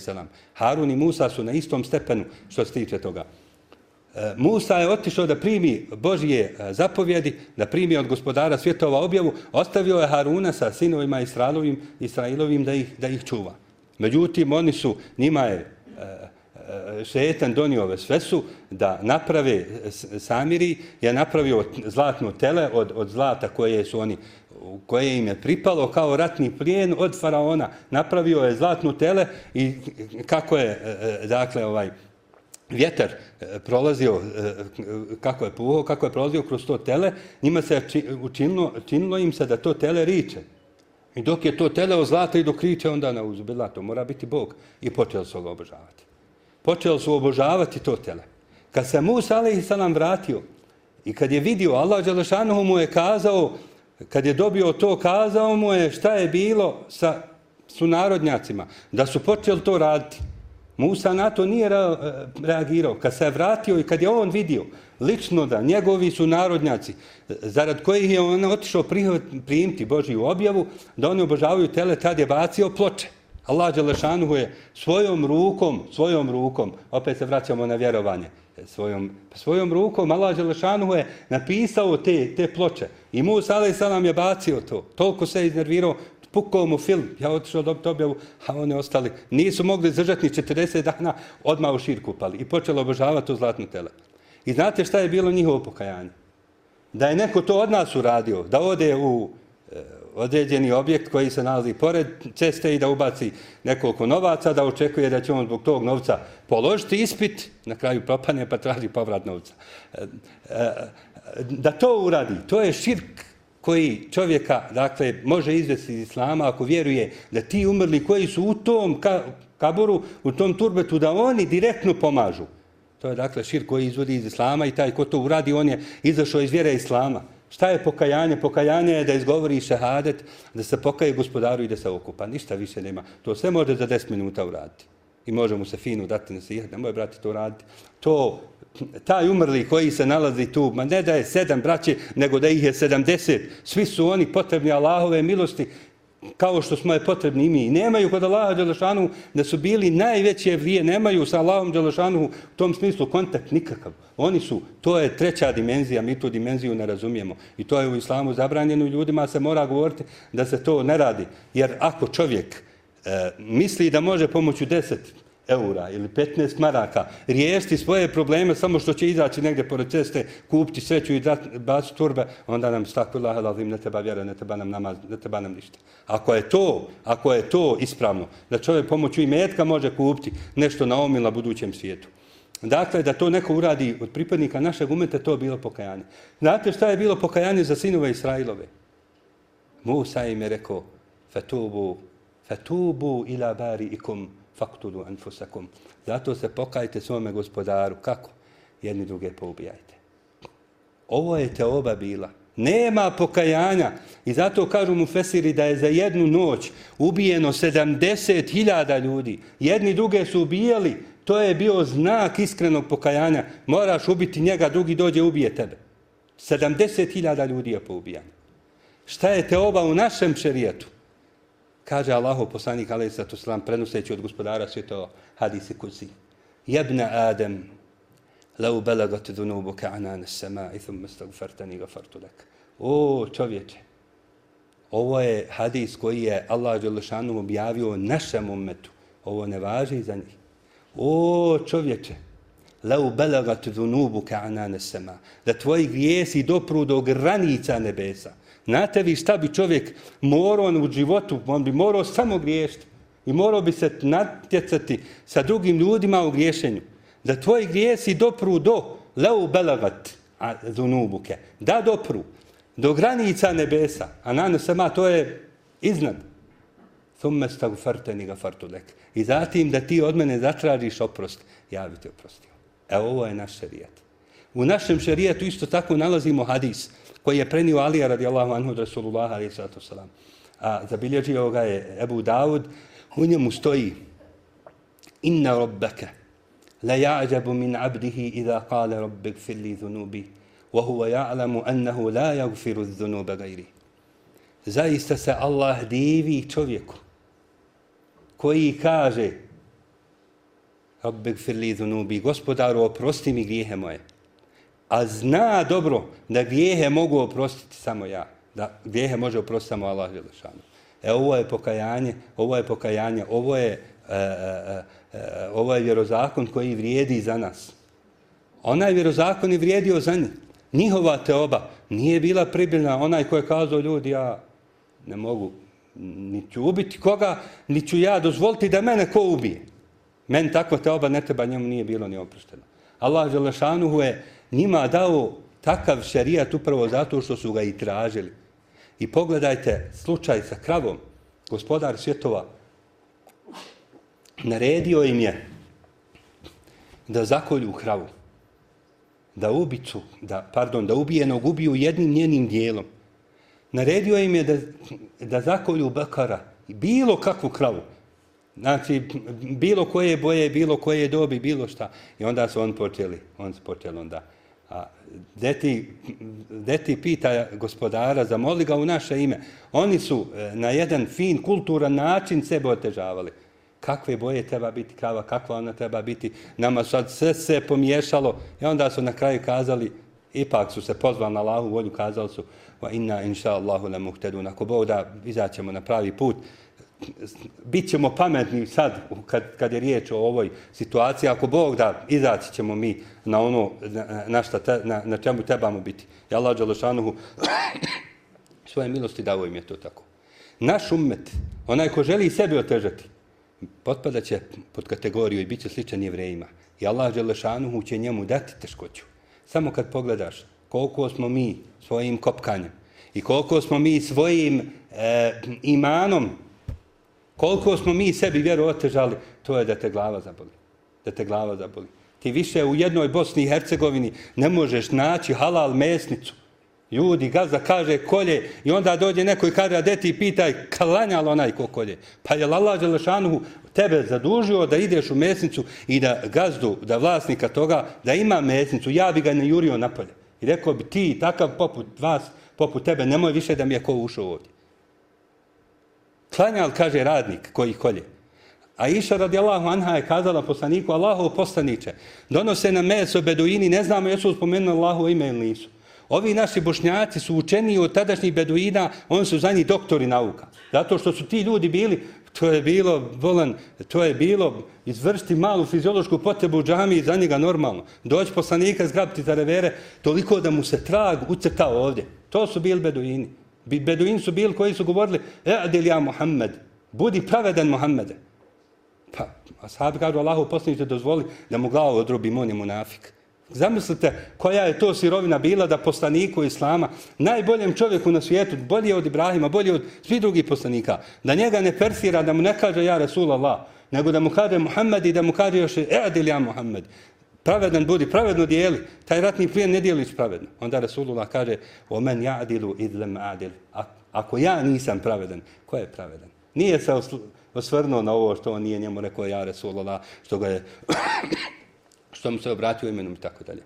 Harun i Musa su na istom stepenu što se tiče toga. Musa je otišao da primi Božije e, zapovjedi, da primi od gospodara svjetova objavu, ostavio je Haruna sa sinovima Israilovim, Israilovim da, ih, da ih čuva. Međutim, oni su, njima je e, e, šetan donio ove sve su da naprave Samiri, je napravio zlatno tele od, od zlata koje su oni koje im je pripalo kao ratni plijen od faraona. Napravio je zlatno tele i kako je, dakle, ovaj, vjetar e, prolazio, e, kako je puhao, kako je prolazio kroz to tele, njima se učinilo, činilo im se da to tele riče. I dok je to tele o zlata i dok riče, onda na uzbila, to mora biti Bog. I počeli su ga obožavati. Počeli su obožavati to tele. Kad se Musa, ali nam vratio, I kad je vidio, Allah Đelešanohu mu je kazao, kad je dobio to, kazao mu je šta je bilo sa sunarodnjacima, da su počeli to raditi. Musa na to nije e, reagirao. Kad se je vratio i kad je on vidio lično da njegovi su narodnjaci, e, zarad kojih je on otišao prijimti Božiju objavu, da oni obožavaju tele, tad je bacio ploče. Allah Đelešanu je svojom rukom, svojom rukom, opet se vraćamo na vjerovanje, e, svojom, svojom rukom Allah Đelešanu je napisao te, te ploče. I Musa alaih je bacio to. Toliko se iznervirao, pukao mu film, ja otišao dobiti objavu, a oni ostali nisu mogli zdržati ni 40 dana, odmah u širku pali i počelo obožavati to zlatno tele. I znate šta je bilo njihovo pokajanje? Da je neko to od nas uradio, da ode u e, određeni objekt koji se nalazi pored ceste i da ubaci nekoliko novaca, da očekuje da će on zbog tog novca položiti ispit, na kraju propane pa traži povrat novca. E, e, e da to uradi, to je širk koji čovjeka dakle, može izvesti iz islama ako vjeruje da ti umrli koji su u tom kaburu, u tom turbetu, da oni direktno pomažu. To je dakle šir koji izvodi iz islama i taj ko to uradi, on je izašao iz vjere islama. Šta je pokajanje? Pokajanje je da izgovori šehadet, da se pokaje gospodaru i da se okupa. Ništa više nema. To sve može za 10 minuta uraditi. I može mu se fino dati na sihar. Nemoj, brati, to raditi. To taj umrli koji se nalazi tu, ma ne da je sedam braće, nego da ih je sedamdeset, svi su oni potrebni Allahove milosti, kao što smo je potrebni i mi. Nemaju kod Allaha Đelešanu da su bili najveće evlije, nemaju sa Allahom Đelešanu u tom smislu kontakt nikakav. Oni su, to je treća dimenzija, mi tu dimenziju ne razumijemo. I to je u islamu zabranjeno i ljudima se mora govoriti da se to ne radi. Jer ako čovjek e, misli da može pomoću deset eura ili 15 maraka riješiti svoje probleme samo što će izaći negdje pored ceste, kupiti sreću i baciti turbe, onda nam stakvi laha da ne treba vjera, ne treba nam namaz, ne treba nam ništa. Ako je to, ako je to ispravno, da čovjek pomoću i metka može kupiti nešto na ovom na budućem svijetu. Dakle, da to neko uradi od pripadnika našeg umeta, to je bilo pokajanje. Znate šta je bilo pokajanje za sinove Israilove? Musa im je rekao, fetubu, Fatubu ila bariikum faqtulu faktulu anfusakum. Zato se pokajte svome gospodaru. Kako? Jedni druge poubijajte. Ovo je te oba bila. Nema pokajanja. I zato kažu mu Fesiri da je za jednu noć ubijeno 70.000 ljudi. Jedni druge su ubijali. To je bio znak iskrenog pokajanja. Moraš ubiti njega, drugi dođe ubije tebe. 70.000 ljudi je poubijano. Šta je te oba u našem šerijetu? Kaže Allahu poslanik alejhi salatu selam prenoseći od gospodara svjetova hadisi kuci. Jebna Adem, lau belagat dhunubuka anan as-sama'i thumma astaghfartani ghafartu lak. O čovječe, ovo je hadis koji je Allah dželle objavio našem ummetu. Ovo ne važi za njih. O čovječe, lau belagat dhunubuka anan as-sama'. Da tvoji grijesi dopru do granica nebesa. Znate vi šta bi čovjek morao u životu, on bi morao samo griješiti i morao bi se natjecati sa drugim ljudima u griješenju. Da tvoji grijesi dopru do leu belagat a zunubuke. Da dopru do granica nebesa. A na sama to je iznad. Thumme stagu farteni ga fartulek. I zatim da ti od mene zatražiš oprost, ja bi te oprostio. Evo ovo je naš šerijat. U našem šerijatu isto tako nalazimo hadis koji je prenio Alija radijallahu anhu od Rasulullah alaihi sallatu sallam. A zabilježio ga je Ebu Dawud, u njemu stoji Inna rabbaka la ja'đabu min abdihi idha kale rabbek fili dhunubi wa huwa ja'lamu annahu la jagfiru dhunuba gajri. Zaista se Allah divi čovjeku koji kaže Rabbek fili dhunubi, gospodaru oprosti mi grijehe moje a zna dobro da grijehe mogu oprostiti samo ja. Da grijehe može oprostiti samo Allah Želešanu. E ovo je pokajanje, ovo je pokajanje, ovo je, e, e, e, ovo je vjerozakon koji vrijedi za nas. Onaj vjerozakon je vrijedio za njih. Njihova teoba nije bila pribiljna. Onaj koji je kazao ljudi, ja ne mogu ni ću ubiti koga, ni ću ja dozvoliti da mene ko ubije. Men takva teoba ne treba, njemu nije bilo ni oprošteno. Allah Želešanuhu je njima dao takav šerijat upravo zato što su ga i tražili. I pogledajte slučaj sa kravom. Gospodar svjetova naredio im je da zakolju kravu. da ubicu, da, pardon, da ubijenog ubiju jednim njenim dijelom. Naredio im je da, da zakolju bakara, bilo kakvu kravu. Znači, bilo koje boje, bilo koje dobi, bilo šta. I onda su on počeli, on su počeli onda. A deti, deti pita gospodara, zamoli ga u naše ime. Oni su e, na jedan fin, kulturan način sebe otežavali. Kakve boje treba biti krava, kakva ona treba biti. Nama sad sve se pomiješalo. I onda su na kraju kazali, ipak su se pozvali na Allahu volju, kazali su, va inna inša Allahu le muhtedun. Ako Bog da, izaćemo na pravi put bit ćemo pametni sad kad, kad je riječ o ovoj situaciji. Ako Bog da, izaći ćemo mi na ono na, na, šta te, na, na čemu trebamo biti. Ja Allah Đalešanuhu svoje milosti davo im je to tako. Naš umet, onaj ko želi sebe otežati, potpada će pod kategoriju i bit će sličan jevrejima. I Allah Đalešanuhu će njemu dati teškoću. Samo kad pogledaš koliko smo mi svojim kopkanjem i koliko smo mi svojim e, imanom Koliko smo mi sebi vjeru otežali, to je da te glava zaboli. Da te glava zaboli. Ti više u jednoj Bosni i Hercegovini ne možeš naći halal mesnicu. Ljudi, gazda kaže kolje i onda dođe neko i kaže, a de ti pitaj, klanjalo onaj ko kolje. Pa je Allah Đelešanuhu tebe zadužio da ideš u mesnicu i da gazdu, da vlasnika toga, da ima mesnicu, ja bi ga ne jurio napolje. I rekao bi ti, takav poput vas, poput tebe, nemoj više da mi je ko ušao ovdje. Klanjal, kaže radnik koji kolje. A iša radijallahu anha je kazala poslaniku, Allahov poslaniče, donose na meso beduini, ne znamo jesu spomenuli Allahu ime ili nisu. Ovi naši bošnjaci su učeni od tadašnjih beduina, oni su za njih doktori nauka. Zato što su ti ljudi bili, to je bilo, volan, to je bilo izvršiti malu fiziološku potrebu u džami za njega normalno. Doći poslanika, zgrabiti za revere, toliko da mu se trag ucrtao ovdje. To su bili beduini. Beduini su bili koji su govorili, e'dil ja Muhammed, budi pravedan Muhammede. Pa, ashabi kažu, Allahu posljednice dozvoli da mu glavu odrubim, on je munafik. Zamislite koja je to sirovina bila da poslaniku Islama, najboljem čovjeku na svijetu, bolje od Ibrahima, bolje od svih drugih poslanika, da njega ne persira, da mu ne kaže ja Rasul Allah, nego da mu kaže Muhammed i da mu kaže još e'dil ja Muhammed pravedan budi, pravedno dijeli. Taj ratni plijen ne dijeliš pravedno. Onda Rasulullah kaže, o men ja'dilu idlem adil. Ako ja nisam pravedan, ko je pravedan? Nije se osvrnuo na ovo što on nije njemu rekao ja Rasulullah, što ga je, što mu se obratio imenom i tako dalje.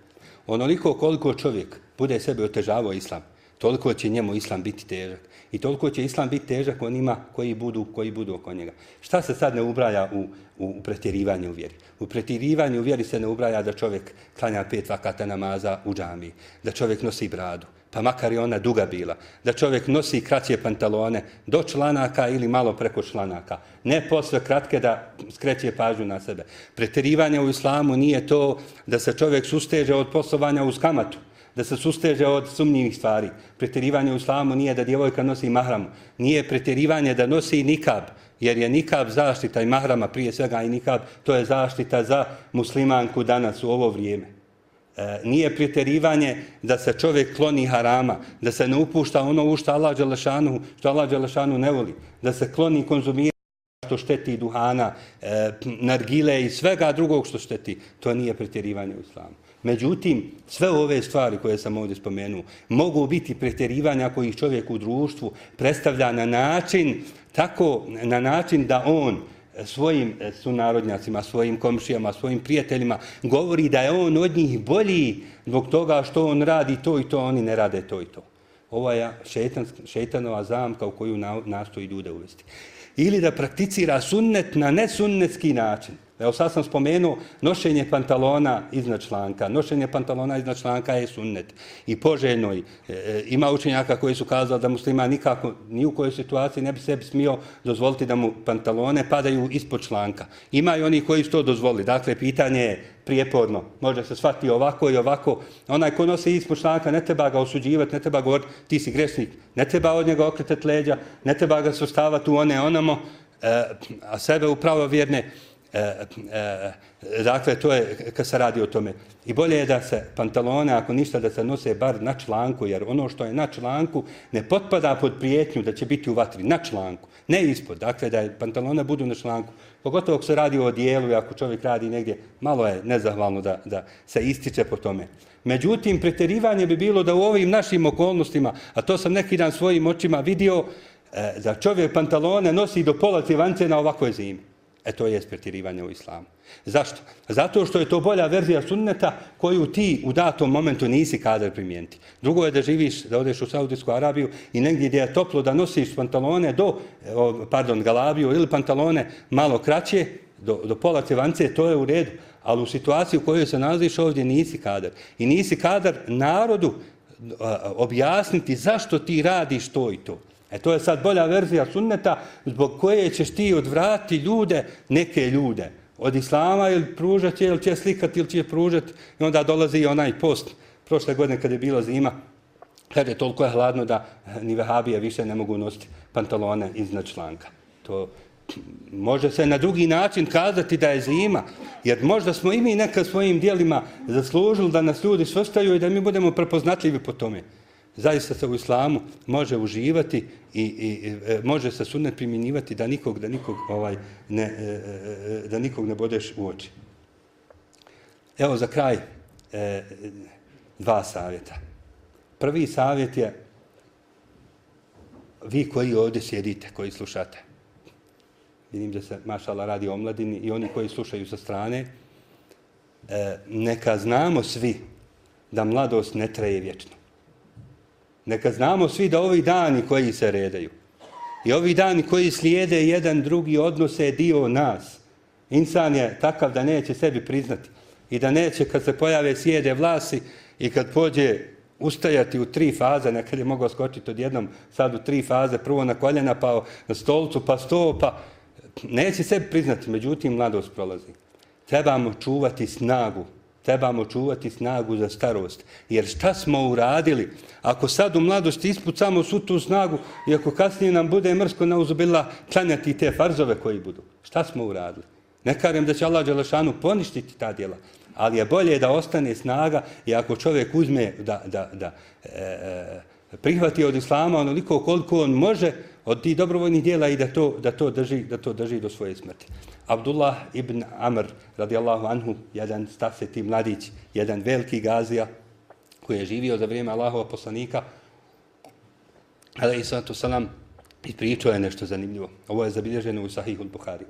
Onoliko koliko čovjek bude sebe otežavao islam, toliko će njemu islam biti težak. I toliko će islam biti težak onima koji budu, koji budu oko njega. Šta se sad ne ubraja u, u, u pretjerivanje u vjeri? U pretjerivanje u vjeri se ne ubraja da čovjek klanja pet vakata namaza u džami, da čovjek nosi bradu, pa makar i ona duga bila, da čovjek nosi kraće pantalone do članaka ili malo preko članaka, ne posle kratke da skreće pažnju na sebe. Pretjerivanje u islamu nije to da se čovjek susteže od poslovanja uz kamatu, da se susteže od sumnjivih stvari. Pretjerivanje u islamu nije da djevojka nosi mahramu. Nije pretjerivanje da nosi nikab, jer je nikab zaštita i mahrama prije svega i nikab, to je zaštita za muslimanku danas u ovo vrijeme. E, nije pretjerivanje da se čovjek kloni harama, da se ne upušta ono u što Allah Đelešanu, što Allah Đelešanu ne voli, da se kloni konzumira što šteti duhana, e, nargile i svega drugog što šteti. To nije pretjerivanje u islamu. Međutim, sve ove stvari koje sam ovdje spomenuo mogu biti pretjerivanja kojih čovjek u društvu predstavlja na način, tako na način da on svojim sunarodnjacima, svojim komšijama, svojim prijateljima govori da je on od njih bolji zbog toga što on radi to i to, oni ne rade to i to. Ovo je šetan, šetanova zamka u koju nastoji ljude uvesti. Ili da prakticira sunnet na nesunnetski način. Evo sad sam spomenuo nošenje pantalona iznad članka. Nošenje pantalona iznad članka je sunnet. I poželjno e, e, ima učenjaka koji su kazali da muslima nikako, ni u kojoj situaciji ne bi sebi smio dozvoliti da mu pantalone padaju ispod članka. Ima i oni koji su to dozvolili. Dakle, pitanje je prijeporno. Može se shvati ovako i ovako. Onaj ko nosi ispod članka ne treba ga osuđivati, ne treba govoriti ti si grešnik. Ne treba od njega okretati leđa, ne treba ga sustavati u one onamo, e, a sebe upravo pravovjerne vjerne E, e, dakle, to je kad se radi o tome. I bolje je da se pantalone, ako ništa, da se nose bar na članku, jer ono što je na članku ne potpada pod prijetnju da će biti u vatri. Na članku, ne ispod. Dakle, da je pantalone budu na članku. Pogotovo ako se radi o dijelu i ako čovjek radi negdje, malo je nezahvalno da, da se ističe po tome. Međutim, preterivanje bi bilo da u ovim našim okolnostima, a to sam neki dan svojim očima vidio, e, da čovjek pantalone nosi do pola cjevance na ovakvoj zimi. E to je pretjerivanje u islamu. Zašto? Zato što je to bolja verzija sunneta koju ti u datom momentu nisi kadar primijeniti. Drugo je da živiš, da odeš u Saudijsku Arabiju i negdje gdje je toplo da nosiš pantalone do, pardon, galabiju ili pantalone malo kraće, do, do pola cevance, to je u redu. Ali u situaciji u kojoj se nalaziš ovdje nisi kadar. I nisi kadar narodu objasniti zašto ti radiš to i to. E to je sad bolja verzija sunneta zbog koje ćeš ti odvrati ljude, neke ljude, od islama ili pružati, ili će slikati, ili će pružati. I onda dolazi onaj post prošle godine kad je bilo zima, kad je toliko je hladno da ni vehabije više ne mogu nositi pantalone iznad članka. To može se na drugi način kazati da je zima, jer možda smo i mi nekad svojim dijelima zaslužili da nas ljudi svrstaju i da mi budemo prepoznatljivi po tome zaista se u islamu može uživati i, i, i e, može se sunnet primjenjivati da nikog da nikog ovaj ne e, e, e, da nikog ne bodeš u oči. Evo za kraj e, dva savjeta. Prvi savjet je vi koji ovdje sjedite, koji slušate. Vidim da se mašala radi o mladini i oni koji slušaju sa strane. E, neka znamo svi da mladost ne traje vječno. Neka znamo svi da ovi dani koji se redaju i ovi dani koji slijede jedan drugi odnose dio nas. Insan je takav da neće sebi priznati i da neće kad se pojave sjede vlasi i kad pođe ustajati u tri faze, nekad je mogao skočiti odjednom sad u tri faze, prvo na koljena, pa na stolcu, pa sto, pa neće sebi priznati, međutim mladost prolazi. Trebamo čuvati snagu trebamo čuvati snagu za starost. Jer šta smo uradili? Ako sad u mladosti ispucamo svu tu snagu i ako kasnije nam bude mrsko na uzubila klanjati te farzove koji budu. Šta smo uradili? Ne karim da će Allah Đelešanu poništiti ta djela, ali je bolje da ostane snaga i ako čovjek uzme da, da, da e, e, prihvati od Islama onoliko koliko on može od tih dobrovoljnih djela i da to, da to, drži, da to drži do svoje smrti. Abdullah ibn Amr, radijallahu anhu, jedan stafeti mladić, jedan veliki gazija, koji je živio za vrijeme Allahova poslanika, ali i sallatu salam, i pričao je nešto zanimljivo. Ovo je zabilježeno u Sahihu al-Bukhari.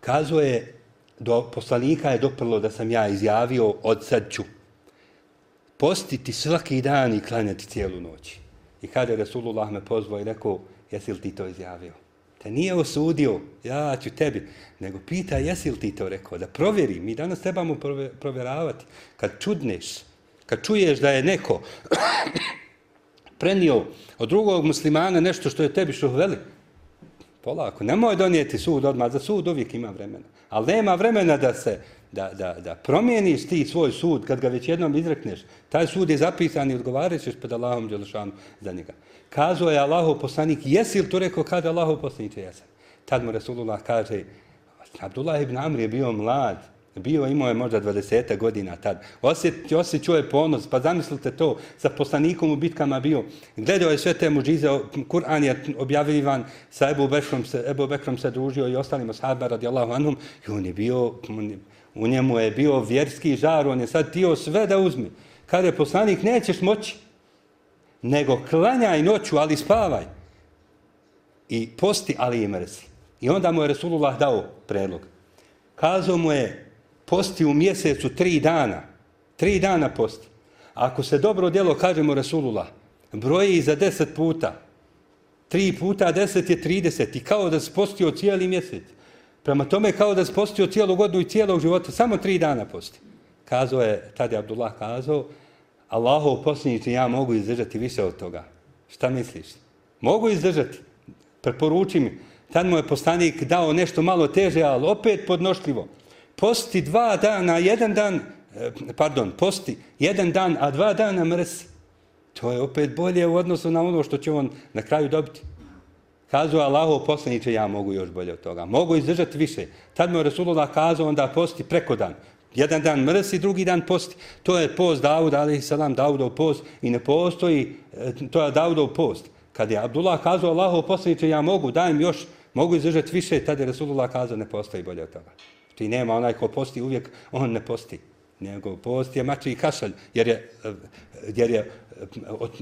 Kazao je, do poslanika je doprlo da sam ja izjavio od sad ću postiti svaki dan i klanjati cijelu noć. I kada je Rasulullah me pozvao i rekao, jesi li ti to izjavio? Te nije osudio, ja ću tebi, nego pita jesi li ti to rekao, da provjeri. Mi danas trebamo provjeravati. Kad čudneš, kad čuješ da je neko prenio od drugog muslimana nešto što je tebi što veli, polako, nemoj donijeti sud odmah, za sud uvijek ima vremena. Ali nema vremena da se da, da, da promijeniš ti svoj sud kad ga već jednom izrekneš. Taj sud je zapisan i odgovarat ćeš pred Allahom Đelešanu za njega. Kazao je Allahov poslanik, jesi li to rekao kada Allahov poslanik je jesam? Tad mu Resulullah kaže, Abdullah ibn Amr je bio mlad, bio imao je možda 20 godina tad. Osjet, osjećao je ponos, pa zamislite to, sa poslanikom u bitkama bio. Gledao je sve te muđize, Kur'an je objavljivan, sa Ebu Bekrom se, Ebu Bekrom se družio i ostalim sahaba radijallahu anhum, i on je bio, u njemu je bio vjerski žar, on je sad tio sve da uzme. Kada je poslanik, nećeš moći, nego klanjaj noću, ali spavaj. I posti, ali i mrzi. I onda mu je Resulullah dao predlog. Kazao mu je, posti u mjesecu tri dana. Tri dana posti. Ako se dobro djelo, kaže mu Resulullah, broji za deset puta. Tri puta deset je trideset. I kao da se postio cijeli mjesec. Prema tome kao da se postio cijelu godinu i cijelog života. Samo tri dana posti. Kazao je, tada je Abdullah kazao, Allahov posljednici, ja mogu izdržati više od toga. Šta misliš? Mogu izdržati. Preporuči mi. Tad mu je poslanik dao nešto malo teže, ali opet podnošljivo. Posti dva dana, jedan dan, eh, pardon, posti jedan dan, a dva dana mrsi. To je opet bolje u odnosu na ono što će on na kraju dobiti. Kazao Allaho poslaniče, ja mogu još bolje od toga. Mogu izdržati više. Tad mu je Rasulullah kazao onda posti preko dan. Jedan dan mrsi, drugi dan posti. To je post Davuda, ali salam, Davudov post. I ne postoji, e, to je Davudov post. Kad je Abdullah kazao Allaho poslaniče, ja mogu, dajem još, mogu izdržati više, tad je Rasulullah kazao, ne postoji bolje od toga. Ti nema onaj ko posti uvijek, on ne posti. Njegov post je mači i kašalj, jer je, e, jer je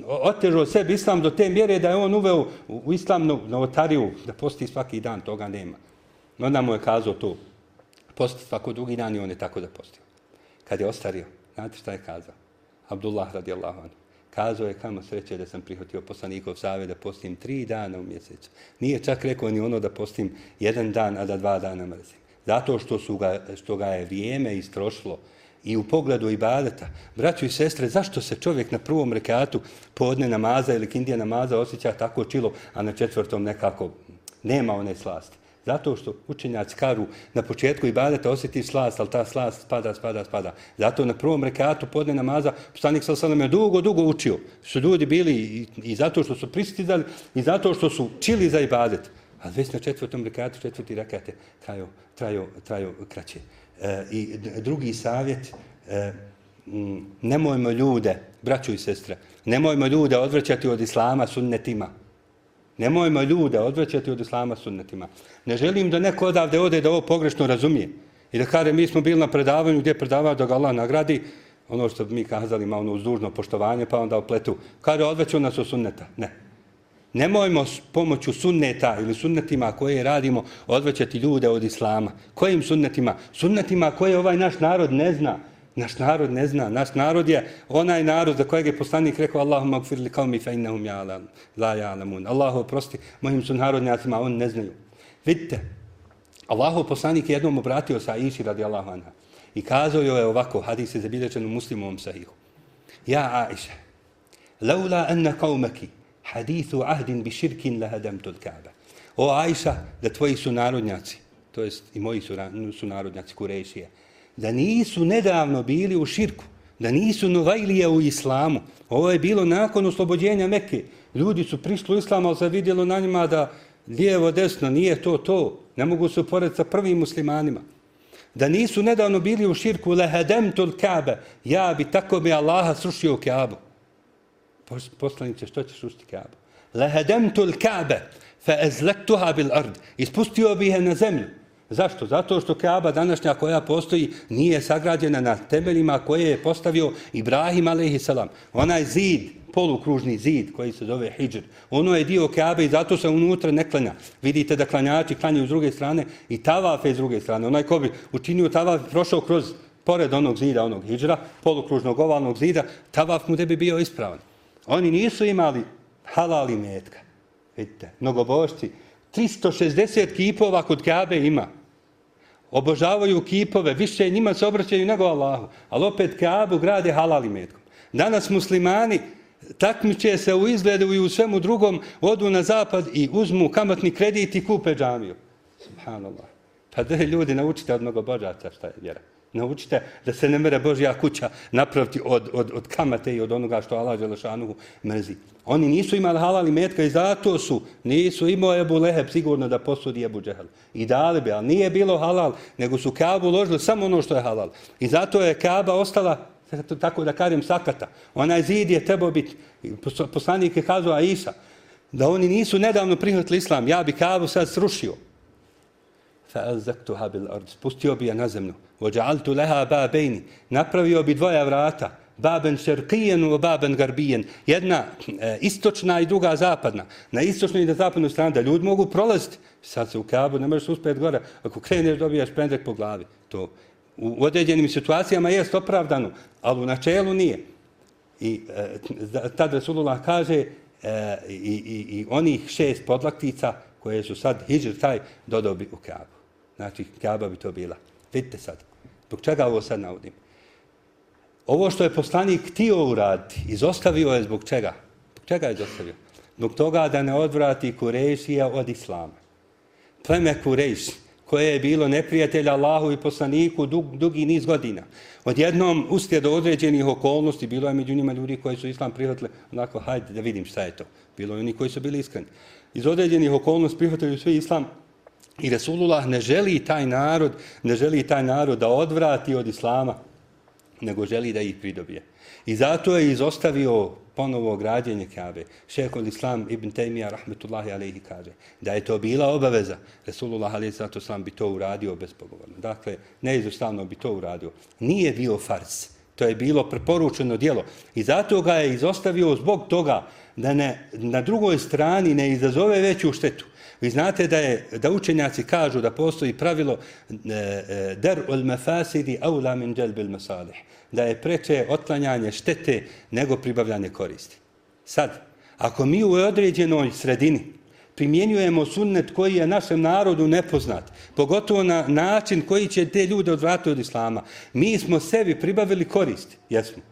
otežao sebi islam do te mjere da je on uveo u islamnu novotariju da posti svaki dan, toga nema. Onda mu je kazao to, posti svako drugi dan i on je tako da postio. Kad je ostario, znate šta je kazao? Abdullah radijallahu anhu. Kazao je kamo sreće da sam prihvatio poslanikov save da postim tri dana u mjesecu. Nije čak rekao ni ono da postim jedan dan, a da dva dana mrzim. Zato što, su ga, što ga je vrijeme istrošilo, i u pogledu ibadeta. Braćo i sestre, zašto se čovjek na prvom rekatu podne namaza ili kindija namaza osjeća tako čilo, a na četvrtom nekako nema one slasti? Zato što učenjaci karu na početku ibadeta osjeti slast, ali ta slast spada, spada, spada. Zato na prvom rekatu podne namaza poslanik sa osanom je dugo, dugo učio. Su ljudi bili i, i zato što su pristizali i zato što su čili za ibadet. A već na četvrtom rekatu, četvrti rekate, traju, traju, traju kraće. E, I drugi savjet, e, nemojmo ljude, braću i sestre, nemojmo ljude odvraćati od islama sunnetima. Nemojmo ljude odvraćati od islama sunnetima. Ne želim da neko odavde ode da ovo pogrešno razumije. I da kaže, mi smo bili na predavanju gdje predavaju da ga Allah nagradi, ono što mi kazali, ima ono uzdužno poštovanje, pa onda opletu. Kaže, odvraću nas od sunneta. Ne. Nemojmo s pomoću sunneta ili sunnetima koje radimo odvećati ljude od islama. Kojim sunnetima? Sunnetima koje ovaj naš narod ne zna. Naš narod ne zna. Naš narod je onaj narod za kojeg je poslanik rekao Allahumma gfir li kaumi fe innahum ja la ja'lamun. Allahu oprosti mojim sunarodnjacima, on ne znaju. Vidite, Allahu poslanik je jednom obratio sa Iši radi Allahu anha. I kazao joj je ovako, hadis je zabilječen u muslimovom sahihu. Ja Aisha, laula anna qaumaki hadithu ahdin bi širkin lahadamtu l-Kaaba. O Ajša, da tvoji su narodnjaci, to jest i moji su narodnjaci Kurešija, da nisu nedavno bili u širku, da nisu novajlije u islamu. Ovo je bilo nakon oslobođenja Mekke. Ljudi su prišli u islamu, ali se vidjelo na njima da lijevo, desno, nije to to. Ne mogu se uporediti sa prvim muslimanima. Da nisu nedavno bili u širku, lahadamtu l-Kaaba, ja bi tako mi Allaha srušio u poslanice, što ćeš usti Kaabu? Lahademtu l'Kaabe, fa ezlektuha bil ard. Ispustio bi je na zemlju. Zašto? Zato što Kaaba današnja koja postoji nije sagrađena na temeljima koje je postavio Ibrahim a.s. Onaj zid, polukružni zid koji se zove Hidžr. Ono je dio Kaabe i zato se unutra ne klanja. Vidite da klanjači klanjaju s druge strane i tavafe s druge strane. Onaj ko bi učinio tavaf prošao kroz pored onog zida, onog Hidžra, polukružnog ovalnog zida, tavaf mu ne bi bio ispravan. Oni nisu imali halali metka. Vidite, mnogobošci. 360 kipova kod Kabe ima. Obožavaju kipove, više njima se obraćaju nego Allahu. Ali opet Kabu grade halali metkom. Danas muslimani takmiče se u izgledu i u svemu drugom, odu na zapad i uzmu kamatni kredit i kupe džamiju. Subhanallah. Pa da ljudi naučite od mnogobožaca šta je vjera naučite da se ne mere Božja kuća napraviti od, od, od kamate i od onoga što Allah Đelešanuhu mrzi. Oni nisu imali halal i metka i zato su, nisu imao Ebu Leheb sigurno da posudi Ebu Džehel. I dali bi, ali nije bilo halal, nego su Kabu uložili samo ono što je halal. I zato je Kaba ostala, tako da kažem, sakata. Onaj zid je trebao biti, poslanik je kazao Aisa, da oni nisu nedavno prihvatili islam. Ja bi Kabu sad srušio fa بالأرض. Spustio bi je na zemlju. وجعلت لها بابين Napravio bi dvoja vrata. Baben šerkijen u baben garbijen. Jedna e, istočna i druga zapadna. Na istočnoj i na zapadnoj strani da ljudi mogu prolaziti. Sad se u Kabu ne možeš uspjeti gore. Ako kreneš dobijaš pendrek po glavi. To u određenim situacijama jest opravdano, ali u načelu nije. I e, tad Resulullah kaže e, i, i, i onih šest podlaktica koje su sad hijđer taj dodobi u Kabu. Znači, Kaaba bi to bila. Vidite sad. dok čega ovo sad navodim? Ovo što je poslanik htio uraditi, izostavio je zbog čega? Zbog čega je izostavio? Zbog toga da ne odvrati Kurešija od Islama. Pleme Kureš, koje je bilo neprijatelja Allahu i poslaniku dug, dugi niz godina. Odjednom, uslijed određenih okolnosti, bilo je među njima ljudi koji su islam prihvatili, onako, hajde da vidim šta je to. Bilo je oni koji su bili iskreni. Iz određenih okolnosti prihvatili svi islam i Resulullah ne želi taj narod, ne želi taj narod da odvrati od islama, nego želi da ih pridobije. I zato je izostavio ponovo građenje Kabe. Šehol Islam ibn Taymiyyah, rahmetullahi alaihi, kaže da je to bila obaveza. Resulullah alaihi sallatu sam bi to uradio bezpogovorno. Dakle, neizostavno bi to uradio. Nije bio fars. To je bilo preporučeno dijelo. I zato ga je izostavio zbog toga da ne, na drugoj strani ne izazove veću štetu. Vi znate da je da učenjaci kažu da postoji pravilo e, e, der ul mafasidi aula min jalbil masalih da je preče otklanjanje štete nego pribavljanje koristi. Sad, ako mi u određenoj sredini primjenjujemo sunnet koji je našem narodu nepoznat, pogotovo na način koji će te ljude odvratiti od islama, mi smo sebi pribavili korist, jesmo.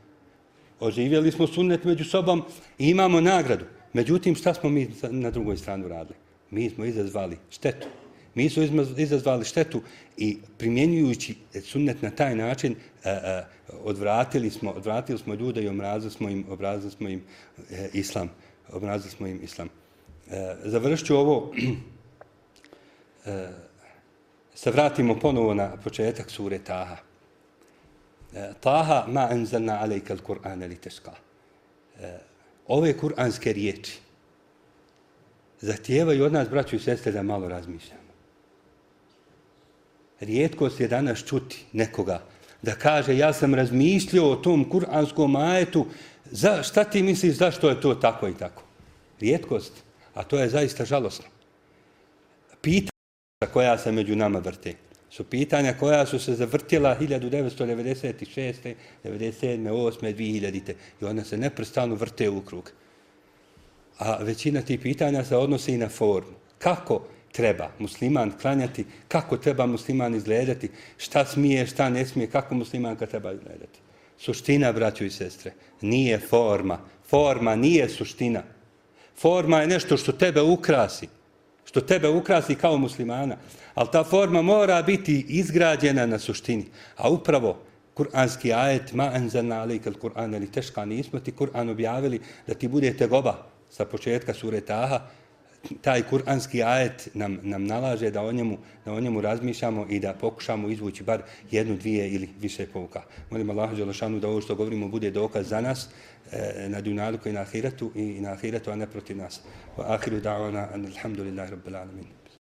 Oživjeli smo sunnet među sobom i imamo nagradu. Međutim, šta smo mi na drugoj stranu radili? Mi smo izazvali štetu. Mi smo izazvali štetu i primjenjujući sunnet na taj način a, a, odvratili smo odvratili smo ljude i omrazili smo im obrazili smo im e, islam obrazili smo im islam e, završću ovo e, se vratimo ponovo na početak sure Taha e, Taha ma anzalna alejka al-Qur'an li teška. ove kuranske riječi zahtijevaju od nas braću i sestre da malo razmišljamo rijetkost je danas čuti nekoga da kaže ja sam razmišljao o tom kuranskom ajetu, za, šta ti misliš zašto je to tako i tako? Rijetkost, a to je zaista žalosno. Pitanja koja se među nama vrte su pitanja koja su se zavrtjela 1996. 97. 8. 2000. i ona se neprestano vrte u krug. A većina tih pitanja se odnose i na formu. Kako treba musliman klanjati, kako treba musliman izgledati, šta smije, šta ne smije, kako muslimanka treba izgledati. Suština, braćo i sestre, nije forma. Forma nije suština. Forma je nešto što tebe ukrasi. Što tebe ukrasi kao muslimana. Ali ta forma mora biti izgrađena na suštini. A upravo Kur'anski ajet, ma enzalna alejka al-Kur'an, ali teška nismo ti Kur'an objavili da ti bude tegoba sa početka sure Taha, taj kuranski ajet nam, nam nalaže da o, njemu, da o njemu razmišljamo i da pokušamo izvući bar jednu, dvije ili više pouka. Molim Allah Đelešanu da ovo što govorimo bude dokaz za nas e, na dunjalu i na Ahiretu i na Ahiretu, a ne protiv nas. Wa ahiru da'wana, alhamdulillahi rabbil alamin.